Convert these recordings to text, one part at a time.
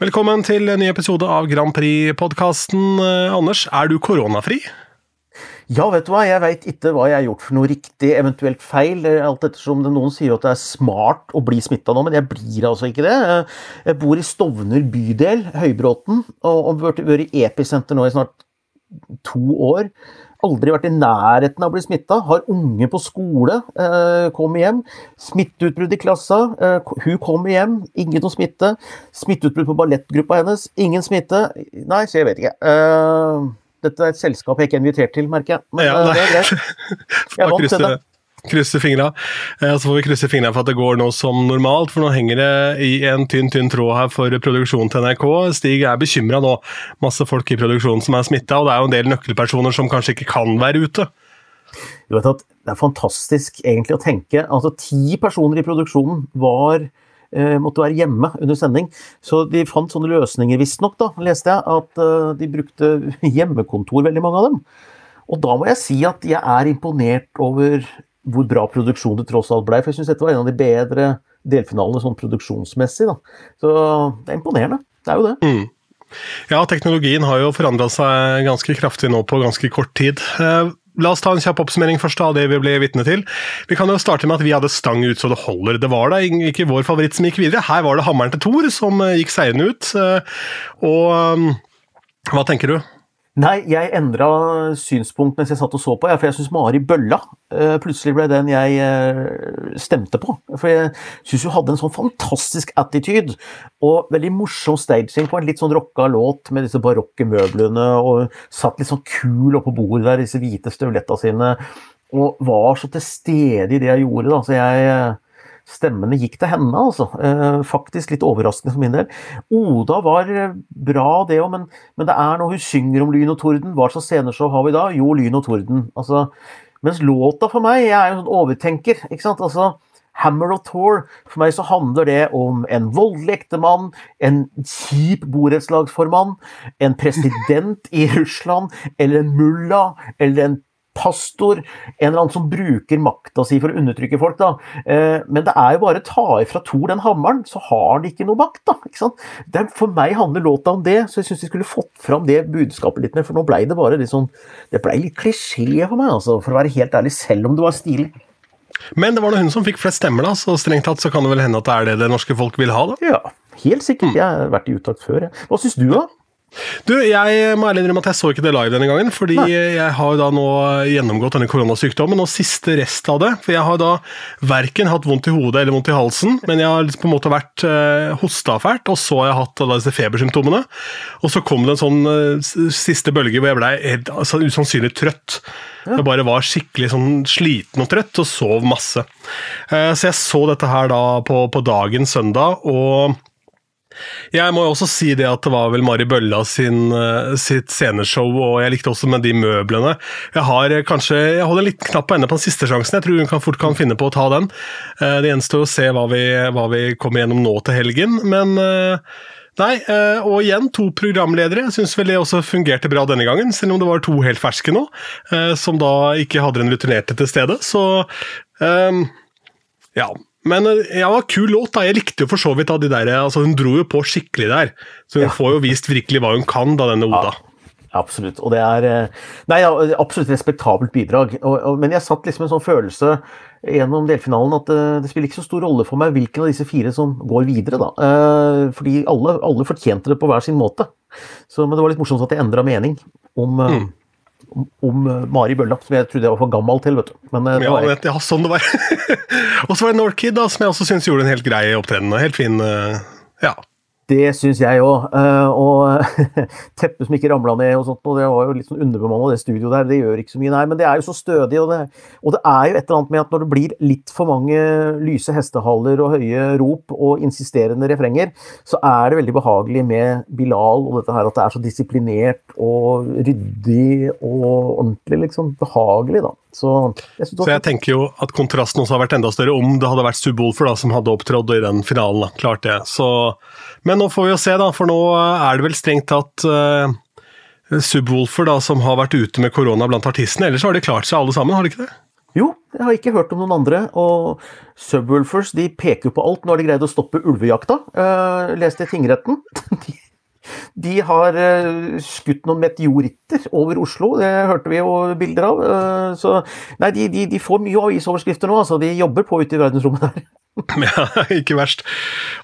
Velkommen til en ny episode av Grand Prix-podkasten. Anders, er du koronafri? Ja, vet du hva, jeg veit ikke hva jeg har gjort for noe riktig, eventuelt feil. Alt ettersom det noen sier at det er smart å bli smitta nå, men jeg blir altså ikke det. Jeg bor i Stovner bydel, Høybråten, og har vært i episenter nå i snart to år. Aldri vært i nærheten av å bli smitta. Har unge på skole. Eh, kommer hjem. Smitteutbrudd i klassa. Eh, hun kommer hjem. Ingen å smitte. Smitteutbrudd på ballettgruppa hennes. Ingen smitte. Nei, så jeg vet ikke. Eh, dette er et selskap jeg ikke er invitert til, merker jeg. Men Ja, det er greit. Jeg vant til det. Krysse fingra. Eh, Så får vi krysse fingra for at det går nå som normalt, for nå henger det i en tynn tynn tråd her for produksjonen til NRK. Stig er bekymra nå. Masse folk i produksjonen som er smitta, og det er jo en del nøkkelpersoner som kanskje ikke kan være ute. Du vet at Det er fantastisk egentlig å tenke. altså Ti personer i produksjonen var, eh, måtte være hjemme under sending. Så de fant sånne løsninger, visstnok, da, leste jeg. At eh, de brukte hjemmekontor, veldig mange av dem. Og da må jeg si at jeg er imponert over hvor bra produksjon det tross alt ble. For jeg syns dette var en av de bedre delfinalene sånn produksjonsmessig. da. Så det er imponerende. Det er jo det. Ja, teknologien har jo forandra seg ganske kraftig nå på ganske kort tid. Eh, La oss ta en kjapp oppsummering først av det vi ble vitne til. Vi kan jo starte med at vi hadde stang ut så det holder. Det var da ikke vår favoritt som gikk videre. Her var det hammeren til Thor som eh, gikk seirende ut. Eh, Og um, hva tenker du? Nei, jeg endra synspunkt mens jeg satt og så på, for jeg syns Mari Bølla eh, plutselig ble den jeg eh, stemte på. For jeg syns hun hadde en sånn fantastisk attitude, og veldig morsom staging på en litt sånn rocka låt med disse barokke møblene, og satt litt sånn kul oppå bordet der, disse hvite støvletta sine, og var så til stede i det jeg gjorde, da, så jeg eh, Stemmene gikk til henne, altså. Eh, faktisk litt overraskende for min del. Oda var eh, bra, det òg, men, men det er når hun synger om lyn og torden. Hva slags sceneshow har vi da? Jo, lyn og torden. Altså, mens låta for meg Jeg er jo en sånn overtenker. ikke sant? Altså, Hammer of Tour. for meg så handler det om en voldelig ektemann, en kjip borettslagsformann, en president i Russland, eller en mulla, eller en pastor, en eller annen som bruker makta si for å undertrykke folk. da. Eh, Men det er jo bare å ta ifra Thor den hammeren, så har han ikke noe makt. da, ikke sant? Det, for meg handler låta om det, så jeg syns de skulle fått fram det budskapet litt mer, for nå ble det bare litt sånn Det ble litt klisjé for meg, altså, for å være helt ærlig, selv om det var stilig. Men det var nå hun som fikk flest stemmer, da, så strengt tatt så kan det vel hende at det er det det norske folk vil ha, da. Ja, helt sikkert. Jeg har vært i utakt før. jeg. Hva syns du, da? Du, jeg må ærlig innrømme at jeg så ikke det live denne gangen, fordi jeg har da nå gjennomgått denne koronasykdommen, og siste rest av det. For jeg har da verken hatt vondt i hodet eller vondt i halsen, men jeg har liksom på en måte vært eh, hosta fælt, og så har jeg hatt da disse febersymptomene. Og så kom det en sånn eh, siste bølge hvor jeg ble altså, usannsynlig trøtt. Jeg bare var skikkelig sånn sliten og trøtt, og sov masse. Eh, så jeg så dette her da på, på dagen søndag, og jeg må jo også si det at det var vel Mari Bølla sin, eh, sitt sceneshow, og jeg likte også med de møblene. Jeg har eh, kanskje, jeg holder litt knapp på henne på den siste sjansen. Jeg tror hun kan fort kan finne på å ta den. Eh, Det gjenstår å se hva vi, hva vi kommer gjennom nå til helgen, men Nei, og igjen to programledere. Jeg syns vel det også fungerte bra denne gangen, selv om det var to helt ferske nå, som da ikke hadde den rutinerte til stede. Så um, ja, men eh, ja, kul låt. da, Jeg likte jo for så vidt av de der, altså Hun dro jo på skikkelig der. Så hun får jo vist virkelig hva hun kan, da, denne Oda. Absolutt. Og det er eh, Nei, ja, absolutt respektabelt bidrag. Og, og, men jeg satt liksom en sånn følelse gjennom delfinalen at uh, det spiller ikke så stor rolle for meg hvilken av disse fire som går videre, da. Uh, fordi alle, alle fortjente det på hver sin måte. Så, men det var litt morsomt at jeg endra mening om, uh, om, om eh, Mari Bølla, som jeg trodde jeg var for gammel til, vet du. Men eh, det Ja, vet, ja, sånn det var. og så var det Norkid, da, som jeg også syns gjorde en helt grei opptreden. Helt fin. eh, Ja. Det syns jeg òg. og teppet som ikke ramla ned og sånt, og det var jo litt sånn underbemanna, det studioet der. Det gjør ikke så mye, nei. Men det er jo så stødig. Og det, og det er jo et eller annet med at når det blir litt for mange lyse hestehaller og høye rop og insisterende refrenger, så er det veldig behagelig med Bilal og dette her at det er så disiplinert og ryddig og ordentlig, liksom. Behagelig, da. Så jeg Så jeg tenker jo at kontrasten også har vært enda større om det hadde vært Subwoolfer da, som hadde opptrådt i den finalen. da, klart det. Så, men nå får vi jo se, da, for nå er det vel strengt tatt uh, Subwoolfer da, som har vært ute med korona blant artistene. Ellers har de klart seg alle sammen, har de ikke det? Jo, jeg har ikke hørt om noen andre. Og Subwoolfers de peker på alt. Nå har de greid å stoppe ulvejakta. Uh, leste i tingretten. De, har uh, skutt noen meteoritter over Oslo, det hørte vi jo bilder av. Uh, så nei, de, de, de, får mye avisoverskrifter nå, altså. De jobber på ute i verdensrommet der. Ja, ikke verst.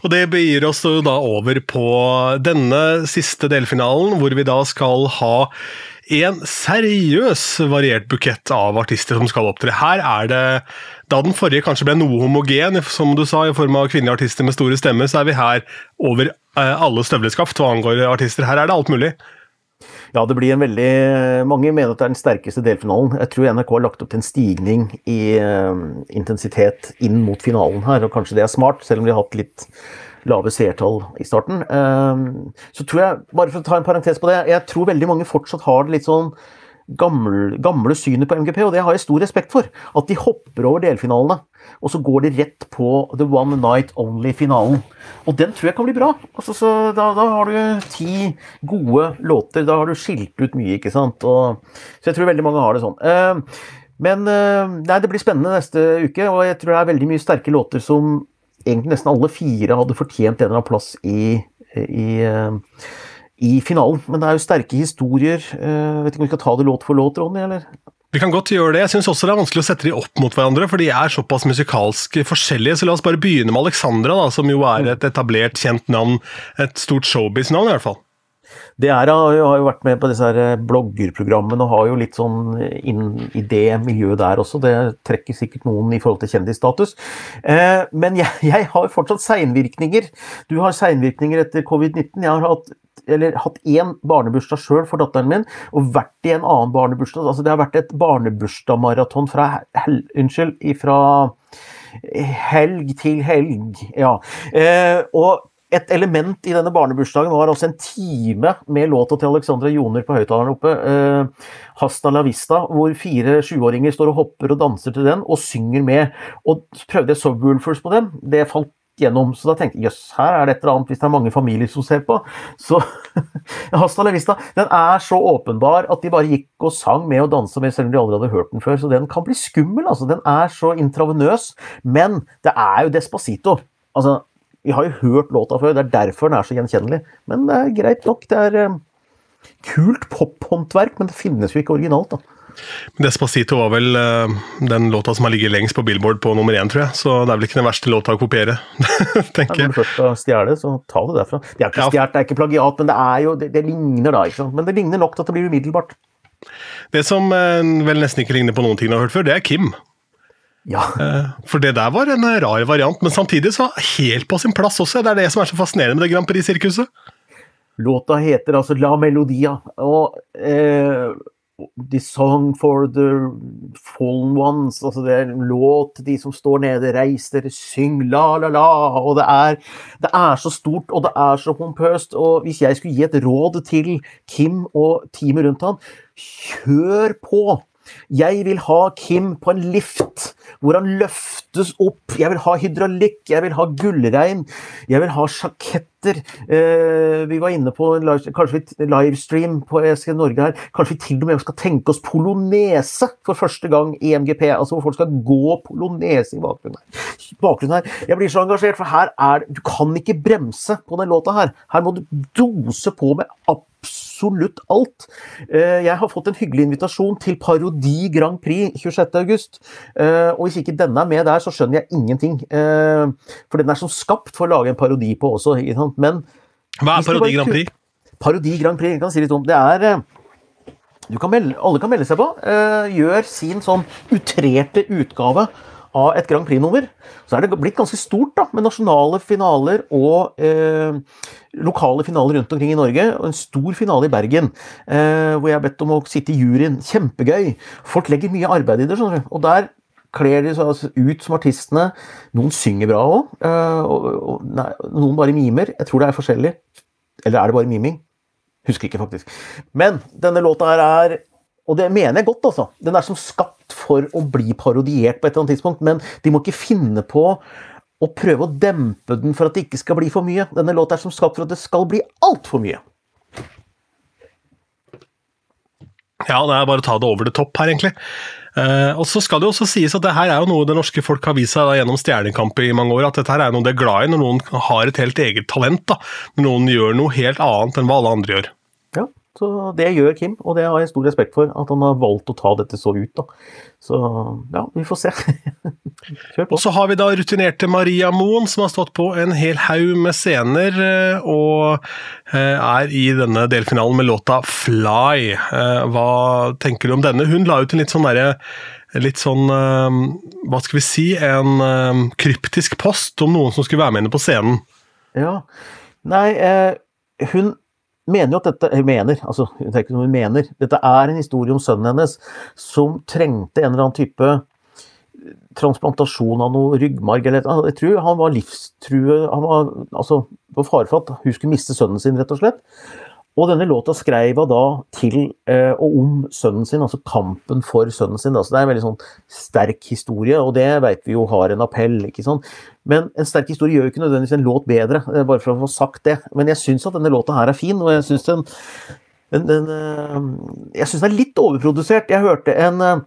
Og det begir oss da over på denne siste delfinalen, hvor vi da skal ha en seriøs variert bukett av artister som skal opptre. Her er det Da den forrige kanskje ble noe homogen, som du sa, i form av kvinnelige artister med store stemmer, så er vi her over eh, alle støvleskaft hva angår artister. Her er det alt mulig. Ja, det blir en veldig Mange mener at det er den sterkeste delfinalen. Jeg tror NRK har lagt opp til en stigning i uh, intensitet inn mot finalen her, og kanskje det er smart, selv om de har hatt litt lave seertall i starten. Uh, så tror jeg, bare for å ta en parentes på det, jeg tror veldig mange fortsatt har det litt sånn gamle, gamle synet på MGP, og det har jeg stor respekt for. At de hopper over delfinalene, og så går de rett på The One Night Only-finalen. Og den tror jeg kan bli bra. Altså, da, da, har du ti gode låter. Da har du skilt ut mye, ikke sant. Og, så jeg tror veldig mange har det sånn. Uh, men uh, nei, det blir spennende neste uke, og jeg tror det er veldig mye sterke låter som egentlig nesten alle fire hadde fortjent en eller annen plass i, i uh, i finalen. Men det er jo sterke historier. Jeg vet ikke om vi skal ta det låt for låt, Ronny? eller? Vi kan godt gjøre det. Jeg syns også det er vanskelig å sette de opp mot hverandre, for de er såpass musikalsk forskjellige. Så la oss bare begynne med Alexandra, da, som jo er et etablert, kjent navn. Et stort showbiz-navn, i hvert fall. Det er, har jo vært med på disse her eh, bloggerprogrammene og har jo litt sånn inn i det miljøet der også. Det trekker sikkert noen i forhold til kjendisstatus. Eh, men jeg, jeg har fortsatt seinvirkninger. Du har seinvirkninger etter covid-19. Jeg har hatt eller hatt én barnebursdag sjøl for datteren min, og vært i en annen barnebursdag. Altså, det har vært et barnebursdagsmaraton fra, unnskyld, fra helg til helg. Ja. Eh, og et element i denne barnebursdagen var også en time med låta til Alexandra Joner på høyttaleren oppe. Eh, 'Hasta la vista', hvor fire sjuåringer står og hopper og danser til den, og synger med. Og prøvde jeg Subwoolfers på dem. Det falt gjennom. Så da tenkte jeg jøss, her er det et eller annet hvis det er mange familier som ser på. Så Hasta la vista den er så åpenbar at de bare gikk og sang med og dansa med, selv om de aldri hadde hørt den før. Så den kan bli skummel. altså. Den er så intravenøs. Men det er jo Despacito. Altså, vi har jo hørt låta før, det er derfor den er så gjenkjennelig. Men det er greit nok. Det er um, kult pophåndverk, men det finnes jo ikke originalt. da. Despacito var vel uh, den låta som har ligget lengst på Billboard på nummer én, tror jeg. Så det er vel ikke den verste låta å kopiere, tenker jeg. Når du først skal stjele, så ta det derfra. Det er ikke ja. stjålet, det er ikke plagiat, men det er jo det, det, ligner da, ikke sant. Men det ligner nok til at det blir umiddelbart. Det som uh, vel nesten ikke ligner på noen ting du har hørt før, det er Kim. Ja. Uh, for det der var en rar variant, men samtidig så helt på sin plass også. Det er det som er så fascinerende med det Grand Prix-sirkuset. Låta heter altså La Melodia, og eh, The Song for the Fallen Ones. Altså det er en låt til de som står nede. Reis dere, syng la-la-la. Og det er, det er, så stort, og det er så pompøst. Og hvis jeg skulle gi et råd til Kim og teamet rundt han, kjør på! Jeg vil ha Kim på en lift hvor han løftes opp. Jeg vil ha hydraulikk, jeg vil ha gullregn, jeg vil ha sjaketter. Eh, vi var inne på live, kanskje livestream på ESG Norge her. Kanskje vi til og med skal tenke oss polonese for første gang i MGP. Altså hvor folk skal gå polonese i bakgrunnen her. bakgrunnen her. Jeg blir så engasjert, for her er Du kan ikke bremse på den låta her. Her må du dose på med absolutt alt. Eh, jeg har fått en hyggelig invitasjon til Parodi Grand Prix 26.8. Eh, og hvis ikke denne er med der, så skjønner jeg ingenting. For den er som skapt for å lage en parodi på også. Men Hva er Parodi Grand Prix? Parodi Grand Prix, jeg kan si litt om. Det er kan melde, alle kan melde seg på. Gjør sin sånn utrerte utgave av et Grand Prix-nummer. Så er det blitt ganske stort, da, med nasjonale finaler og eh, lokale finaler rundt omkring i Norge. Og en stor finale i Bergen, eh, hvor jeg har bedt om å sitte i juryen. Kjempegøy. Folk legger mye arbeid i det, skjønner du. Og der kler de seg altså ut som artistene. Noen synger bra òg. Eh, noen bare mimer. Jeg tror det er forskjellig. Eller er det bare miming? Husker ikke, faktisk. Men denne låta her er og det mener jeg godt, altså. Den er som skapt for å bli parodiert på et eller annet tidspunkt, men de må ikke finne på å prøve å dempe den for at det ikke skal bli for mye. Denne låta er som skapt for at det skal bli altfor mye. Ja, det er bare å ta det over det topp her, egentlig. Uh, og så skal det jo også sies at det her er jo noe det norske folk har vist seg da, gjennom Stjernekamp i mange år, at dette her er noe de er glad i når noen har et helt eget talent. da, Når noen gjør noe helt annet enn hva alle andre gjør. Ja, så det gjør Kim, og det har jeg stor respekt for. At han har valgt å ta dette så ut. da. Så ja, vi får se. Kjør på. Og så har vi da rutinerte Maria Moen, som har stått på en hel haug med scener, eh, og er i denne delfinalen med låta 'Fly'. Hva tenker du om denne? Hun la ut en litt sånn derre litt sånn Hva skal vi si? En kryptisk post om noen som skulle være med henne på scenen. Ja. Nei, eh, hun mener jo at dette mener, altså hun mener. Dette er en historie om sønnen hennes som trengte en eller annen type transplantasjon av noe ryggmarg eller noe. Jeg tror han var livstrue Han var altså på fare for at hun skulle miste sønnen sin, rett og slett. Og denne låta skrev hun da til eh, og om sønnen sin, altså kampen for sønnen sin. Altså det er en veldig sånn sterk historie, og det vet vi jo har en appell. ikke sant? Men en sterk historie gjør jo ikke nødvendigvis en låt bedre, eh, bare for å få sagt det. Men jeg syns at denne låta her er fin, og jeg syns den, den, den, eh, jeg syns den er litt overprodusert. Jeg hørte en uh,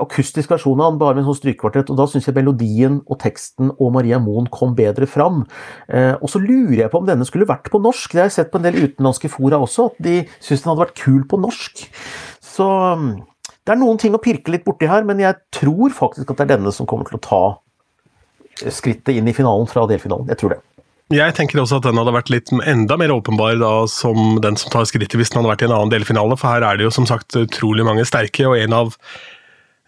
akustisk versjon av den bare med en sånn strykekvartett, og da syns jeg melodien og teksten og Maria Moen kom bedre fram. Uh, og så lurer jeg på om denne skulle vært på norsk. Det har jeg sett på en del utenlandske fora også, at de syns den hadde vært kul på norsk. Så um, det er noen ting å pirke litt borti her, men jeg tror faktisk at det er denne som kommer til å ta skrittet inn i finalen fra delfinalen. Jeg tror det. Jeg tenker også at den hadde vært litt enda mer åpenbar da, som den som tar skrittet hvis den hadde vært i en annen delfinale, for her er det jo som sagt utrolig mange sterke, og en av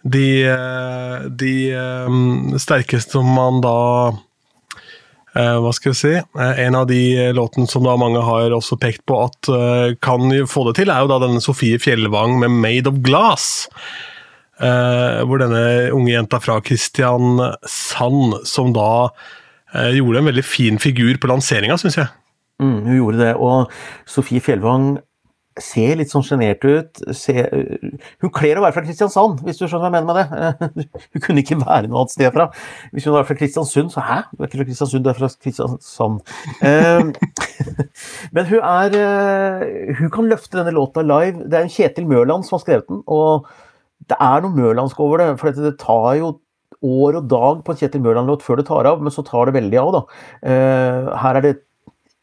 de, eh, de um, sterkeste som man da uh, Hva skal vi si En av de låtene som da mange har også pekt på at kan få det til, er jo da denne Sofie Fjellvang med 'Made of Glass'. hvor denne unge jenta fra Kristiansand, som da Eh, gjorde en veldig fin figur på lanseringa, syns jeg. Mm, hun gjorde det, og Sofie Fjellvang ser litt sånn sjenert ut. Ser, hun kler å være fra Kristiansand, hvis du skjønner hva jeg mener med det. Hun kunne ikke være noe annet sted fra. Hvis hun var fra Kristiansund, så hæ? Du er ikke fra Kristiansund, du er fra Kristiansand. Ehm, men hun er eh, Hun kan løfte denne låta live. Det er en Kjetil Mørland som har skrevet den, og det er noe mørlandsk over det. For det tar jo år og dag på en Kjetil Mørland-låt før det tar av, men så tar det veldig av, da. Uh, her er det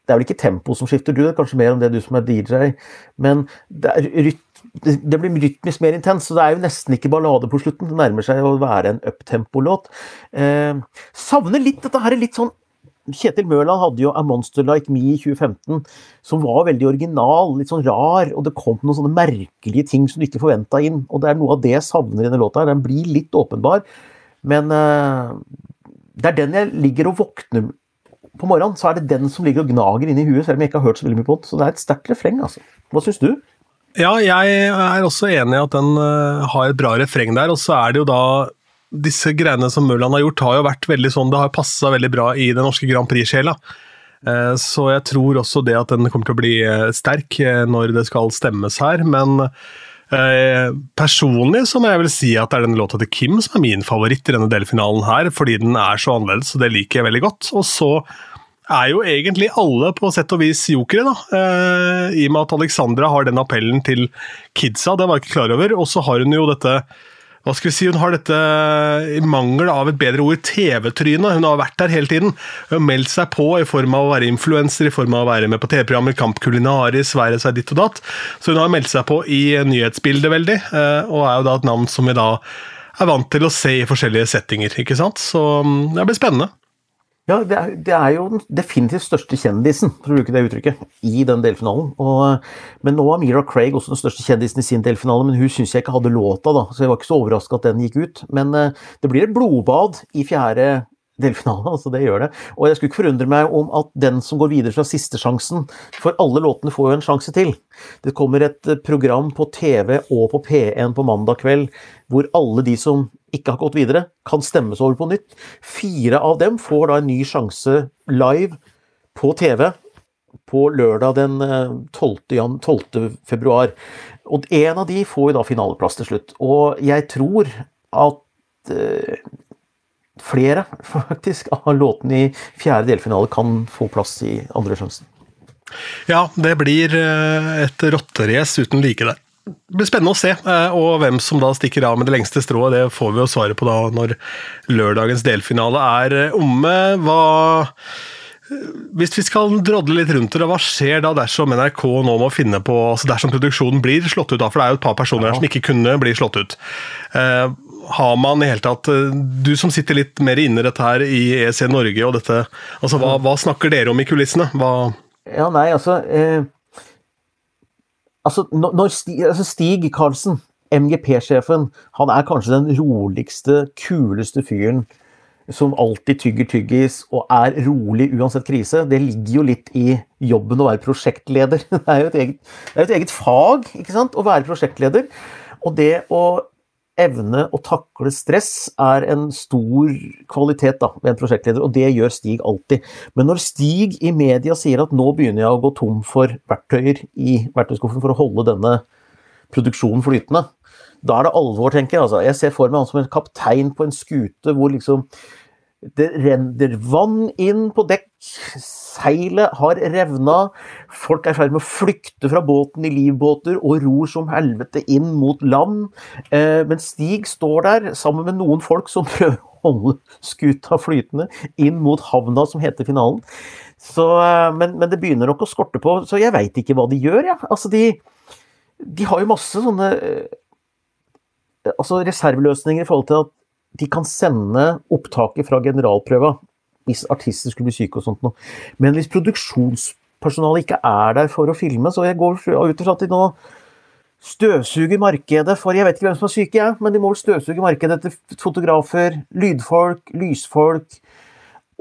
Det er vel ikke tempo som skifter, du, er kanskje mer enn det du som er DJ, men det, ryt, det blir rytmisk mer intens, så det er jo nesten ikke ballade på slutten. Det nærmer seg å være en uptempo-låt. Uh, savner litt dette her er litt sånn Kjetil Mørland hadde jo A Monster Like Me i 2015, som var veldig original, litt sånn rar, og det kom noen sånne merkelige ting som du ikke forventa inn. Og det er noe av det jeg savner i denne låta. Den blir litt åpenbar, men uh, det er den jeg ligger og våkner på morgenen. Så er det den som ligger og gnager inni huet, selv om jeg ikke har hørt så veldig mye på den. Så det er et sterkt refreng, altså. Hva syns du? Ja, jeg er også enig i at den uh, har et bra refreng der. Og så er det jo da Disse greiene som Mørland har gjort, har jo vært veldig sånn, det har passa veldig bra i den norske Grand Prix-sjela. Uh, så jeg tror også det at den kommer til å bli sterk når det skal stemmes her. Men Eh, personlig så må jeg vel si at det er denne låta til Kim som er min favoritt i denne delfinalen her, fordi den er så annerledes, og det liker jeg veldig godt. Og så er jo egentlig alle på sett og vis jokere, da. Eh, I og med at Alexandra har den appellen til kidsa, det var jeg ikke klar over. Og så har hun jo dette hva skal vi si, Hun har dette i mangel av et bedre ord, TV-trynet. Hun har vært der hele tiden. Hun har meldt seg på i form av å være influenser, i form av å være med på TV-programmer, Kamp Kulinaris, være seg ditt og datt. Så hun har meldt seg på i nyhetsbildet veldig, eh, og er jo da et navn som vi da er vant til å se i forskjellige settinger. ikke sant? Så mm, det blir spennende. Ja, det er, det er, jo den definitivt største kjendisen, for å bruke det uttrykket, i den delfinalen. Og, men nå var Mira Craig også den største kjendisen i sin delfinale, men hun syns jeg ikke hadde låta, da, så jeg var ikke så overraska at den gikk ut. Men uh, det blir et blodbad i fjerde delfinale, altså det gjør det. Og jeg skulle ikke forundre meg om at den som går videre fra siste sjansen, For alle låtene får jo en sjanse til. Det kommer et eh, program på TV og på P1 på mandag kveld hvor alle de som ikke har gått videre, kan stemmes over på nytt. Fire av dem får da en ny sjanse live på TV på lørdag den 12. Eh, 12. februar. Og en av de får jo da finaleplass til slutt. Og jeg tror at uh, flere faktisk av låtene i fjerde delfinale kan få plass i andre sjansen. Ja, det blir eh, et rotterace uten like der. Det blir spennende å se, eh, og hvem som da stikker av med det lengste strået, det får vi jo svaret på da når lørdagens delfinale er eh, omme. Hva hvis vi skal drodle litt rundt det, hva skjer da dersom NRK nå må finne på altså Dersom produksjonen blir slått ut, da, for det er jo et par personer her som ikke kunne bli slått ut. Uh, har man i hele tatt Du som sitter litt mer inne i dette her i EC Norge og dette, altså hva, hva snakker dere om i kulissene? Hva ja, nei, altså eh, Altså, når Stig, altså Stig Karlsen, MGP-sjefen, han er kanskje den roligste, kuleste fyren som alltid tygger tyggis og er rolig uansett krise. Det ligger jo litt i jobben å være prosjektleder. Det er jo et eget, er et eget fag ikke sant? å være prosjektleder. Og det å evne å takle stress er en stor kvalitet da, ved en prosjektleder, og det gjør Stig alltid. Men når Stig i media sier at nå begynner jeg å gå tom for verktøyer i verktøyskuffen for å holde denne produksjonen flytende, da er det alvor, tenker jeg. Altså. Jeg ser for meg han som en kaptein på en skute hvor liksom det renner vann inn på dekk, seilet har revna, folk er i ferd med å flykte fra båten i livbåter og ror som helvete inn mot land. Eh, men Stig står der sammen med noen folk som prøver å holde skuta flytende inn mot havna som heter finalen. Så, eh, men, men, det begynner nok å skorte på, så jeg veit ikke hva de gjør, jeg. Ja. Altså, de, de har jo masse sånne eh, altså reserveløsninger i forhold til at de kan sende opptaket fra generalprøva hvis artister skulle bli syke og sånt noe. Men hvis produksjonspersonalet ikke er der for å filme, så jeg går ut fra at de nå støvsuger markedet for Jeg vet ikke hvem som er syke, jeg, men de må vel støvsuge markedet etter fotografer, lydfolk, lysfolk.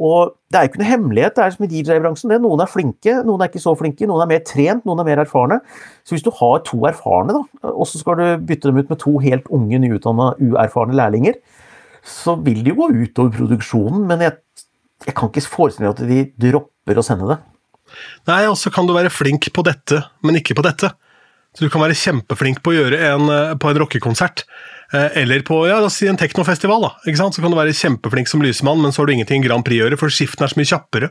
Og det er jo ikke noe hemmelighet, det er som i DJ-bransjen. Noen er flinke, noen er ikke så flinke, noen er mer trent, noen er mer erfarne. Så hvis du har to erfarne, da, og så skal du bytte dem ut med to helt unge, nyutdanna, uerfarne lærlinger, så vil det jo gå utover produksjonen, men jeg, jeg kan ikke forestille meg at de dropper å sende det. Nei, og så kan du være flink på dette, men ikke på dette. Så du kan være kjempeflink på å gjøre en, eh, på en rockekonsert, eller på ja, si en teknofestival. da, ikke sant? Så kan du være kjempeflink som lysmann, men så har du ingenting Grand Prix å gjøre, for skiften er så mye kjappere.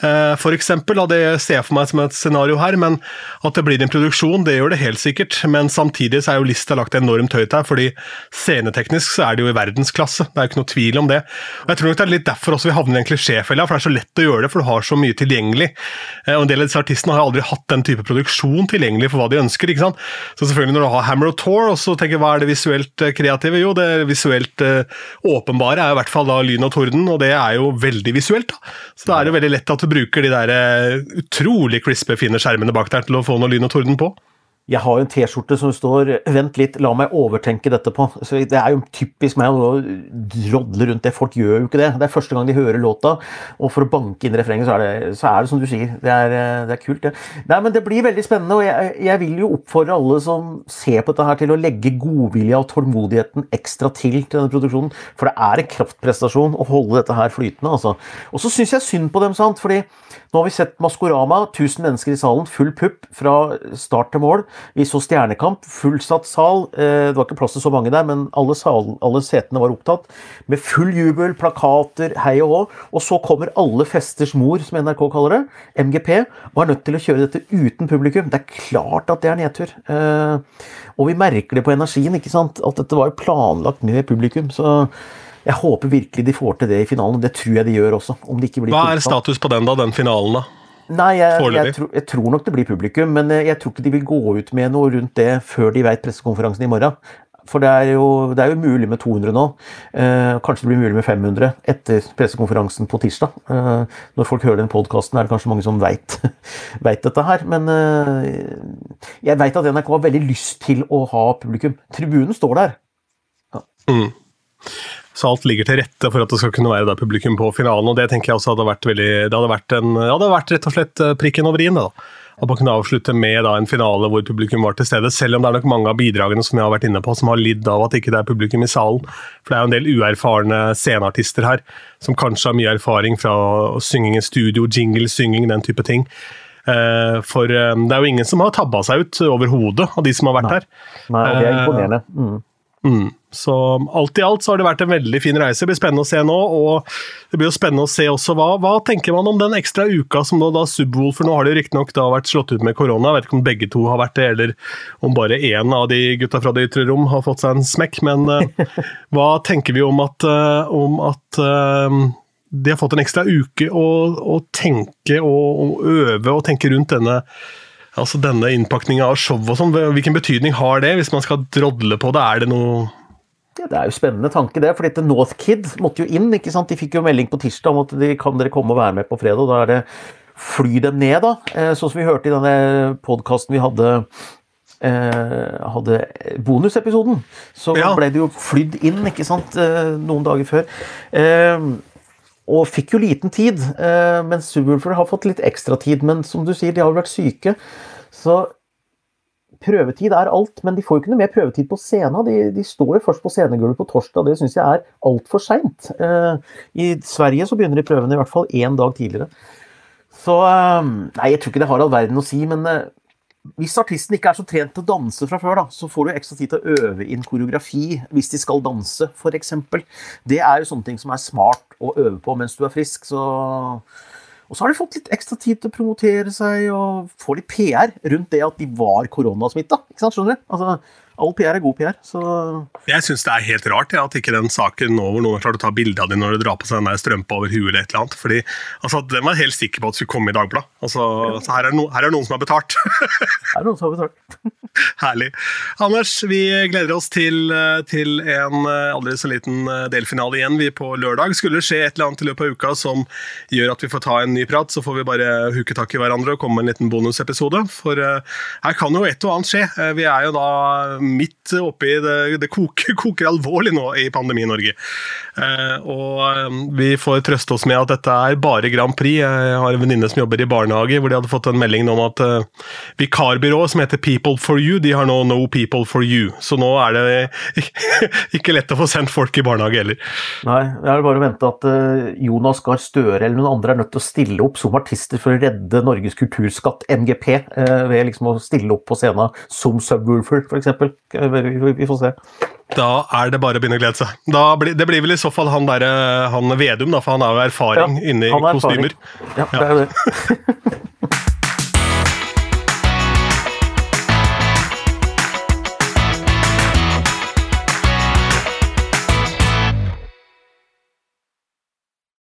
Eh, for eksempel, da, det ser jeg for meg som et scenario her, men at det blir en produksjon, det gjør det helt sikkert. Men samtidig så er jo lista lagt enormt høyt her, fordi sceneteknisk så er det jo i verdensklasse. Det er jo ikke noe tvil om det. Og Jeg tror nok det er litt derfor også vi havner i en klisjéfelle, for det er så lett å gjøre det, for du har så mye tilgjengelig. Eh, og En del av disse artistene har aldri hatt den type produksjon tilgjengelig for hva de ønsker. ikke sant? Så selvfølgelig når du har Hammer og Tour, og så tenker hva er det visuelt kreative? Jo, det visuelt uh, åpenbare er i hvert fall da lyn og torden, og det er jo veldig visuelt. da. Så da er det veldig lett at du bruker de der uh, utrolig crispe, fine skjermene bak der til å få noe lyn og torden på. Jeg har jo en T-skjorte som står 'vent litt, la meg overtenke dette på'. Så Det er jo typisk meg å drodle rundt det. Folk gjør jo ikke det. Det er første gang de hører låta, og for å banke inn refrenget, så, så, er det som du sier. Det er, det er kult, det. Nei, men det blir veldig spennende, og jeg, jeg, vil jo oppfordre alle som ser på dette her, til å legge godvilja og tålmodigheten ekstra til til denne produksjonen. For det er en kraftprestasjon å holde dette her flytende, altså. Og så syns jeg synd på dem, sant. fordi nå har vi sett Maskorama, 1000 mennesker i salen, full pupp fra start til mål. Vi så Stjernekamp, fullsatt sal. Eh, det var ikke plass til så mange der, men alle, sal, alle setene var opptatt. Med full jubel, plakater, hei og hå. Og så kommer alle festers mor, som NRK kaller det, MGP, og er nødt til å kjøre dette uten publikum. Det er klart at det er nedtur. Eh, og vi merker det på energien, ikke sant? at dette var planlagt med publikum. så jeg håper virkelig de får til det i finalen, det tror jeg de gjør også. Hva er status på den, da, den finalen, da? Nei, jeg, jeg, tror, jeg, tror, nok det blir publikum, men jeg tror ikke de vil gå ut med noe rundt det før de vet pressekonferansen i morgen. For det er, jo, det er jo mulig med 200 nå. Eh, kanskje det blir mulig med 500 etter pressekonferansen på tirsdag. Eh, når folk hører den podkasten, er det kanskje mange som veit, dette her. Men eh, jeg veit at NRK har veldig lyst til å ha publikum. Tribunen står der. Ja. Mm. Så alt ligger til rette for at det skal kunne være publikum på finalen. og Det tenker jeg også hadde vært veldig, det hadde vært, en, det hadde vært rett og slett eh, prikken over i-en. At man kunne avslutte med da, en finale hvor publikum var til stede. Selv om det er nok mange av bidragene som jeg har vært inne på, som har lidd av at ikke det er publikum i salen. For det er jo en del uerfarne sceneartister her, som kanskje har mye erfaring fra synging i studio, jingle-synging, den type ting. Eh, for eh, det er jo ingen som har tabba seg ut overhodet av de som har vært Nei. her. Nei, og det er imponerende. Mm. Mm. Så alt i alt så har det vært en veldig fin reise. Det blir spennende å se nå. Og det blir jo spennende å se også hva, hva tenker man om den ekstra uka som da, da Subwoolfer Nå har det riktignok vært slått ut med korona, jeg vet ikke om begge to har vært det, eller om bare én av de gutta fra det ytre rom har fått seg en smekk. Men uh, hva tenker vi om at, uh, om at uh, de har fått en ekstra uke å, å tenke og, og øve og tenke rundt denne altså denne innpakninga av show og sånn, hvilken betydning har det, hvis man skal drodle på det? Er det noe Det er jo spennende tanke, det. For dette North Kid måtte jo inn. ikke sant? De fikk jo melding på tirsdag om at de kan dere komme og være med på fredag. Da er det fly dem ned, da. Eh, sånn som vi hørte i denne podkasten vi hadde eh, hadde bonusepisoden, så ja. ble det jo flydd inn ikke sant, eh, noen dager før. Og fikk jo liten tid, mens Subwoolfer har fått litt ekstra tid. Men som du sier, de har jo vært syke. Så prøvetid er alt, men de får jo ikke noe mer prøvetid på scenen. De, de står jo først på scenegulvet på torsdag, det syns jeg er altfor seint. Eh, I Sverige så begynner de prøvene i hvert fall én dag tidligere. Så eh, Nei, jeg tror ikke det har all verden å si, men hvis artisten ikke er så trent til å danse fra før, da, så får du ekstra tid til å øve inn koreografi hvis de skal danse, f.eks. Det er jo sånne ting som er smart å øve på mens du er frisk. Så... Og så har de fått litt ekstra tid til å promotere seg og få litt PR rundt det at de var koronasmitta. Skjønner du? Altså, all PR er god PR. Så jeg syns det er helt rart ja, at ikke den saken nå hvor noen har klart å ta bilde av dem når du drar på seg den der strømpa over huet eller et eller annet. Fordi altså, Den var helt sikker på at skulle komme i Dagbladet. Altså, så her er, no, her er noen som har betalt. her er noen som har betalt. Herlig. Anders, vi gleder oss til, til en eh, aldri så liten eh, delfinale igjen vi på lørdag. Skulle det skje et eller annet i løpet av uka som gjør at vi får ta en ny prat, så får vi bare huke tak i hverandre og komme med en liten bonusepisode. For uh, her kan jo et og annet skje. Vi er jo da midt oppi det, det koker, koker, alvorlig nå i Pandemi-Norge. Eh, og eh, vi får trøste oss med at dette er bare Grand Prix. Jeg har en venninne som jobber i barnehage, hvor de hadde fått en melding om at uh, vikarbyrået som heter People for you, de har nå No People for you. Så nå er det ikke lett å få sendt folk i barnehage heller. Nei, det er bare å vente at Jonas Gahr Støre eller noen andre er nødt til å stille opp som artister for å redde Norges kulturskatt, MGP, ved liksom å stille opp på scenen som Subwoolfer, f.eks. Vi, vi får se. Da er det bare å begynne å glede seg. Blir, det blir vel i så fall han, der, han Vedum, da, for han har jo erfaring ja, inne i kostymer. Ja, det er det.